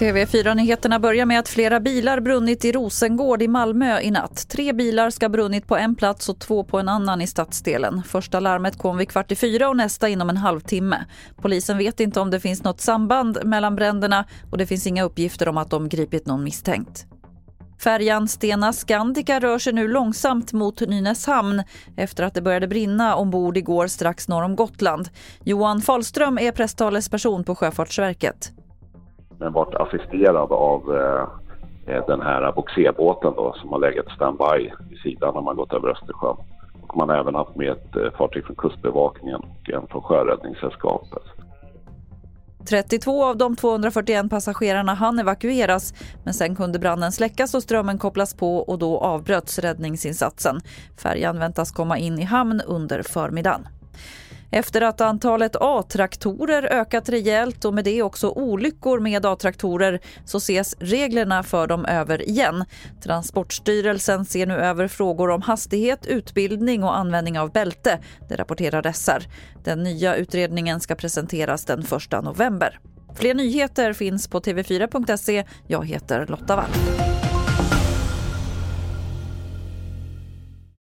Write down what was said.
TV4-nyheterna börjar med att flera bilar brunnit i Rosengård i Malmö i natt. Tre bilar ska ha brunnit på en plats och två på en annan i stadsdelen. Första larmet kom vid kvart i fyra och nästa inom en halvtimme. Polisen vet inte om det finns något samband mellan bränderna och det finns inga uppgifter om att de gripit någon misstänkt. Färjan Stena Scandica rör sig nu långsamt mot Nynäshamn efter att det började brinna ombord igår strax norr om Gotland. Johan Falström är presstalesperson på Sjöfartsverket men varit assisterad av eh, eh den här boxerbåten då som har legat standby vid sidan när man gått över Östersjön. Och man har även haft med ett eh, fartyg från Kustbevakningen och en från Sjöräddningssällskapet. 32 av de 241 passagerarna hann evakueras men sen kunde branden släckas och strömmen kopplas på och då avbröts räddningsinsatsen. Färjan väntas komma in i hamn under förmiddagen. Efter att antalet A-traktorer ökat rejält och med det också olyckor med A-traktorer så ses reglerna för dem över igen. Transportstyrelsen ser nu över frågor om hastighet, utbildning och användning av bälte. Det rapporterar SR. Den nya utredningen ska presenteras den 1 november. Fler nyheter finns på tv4.se. Jag heter Lotta Wall.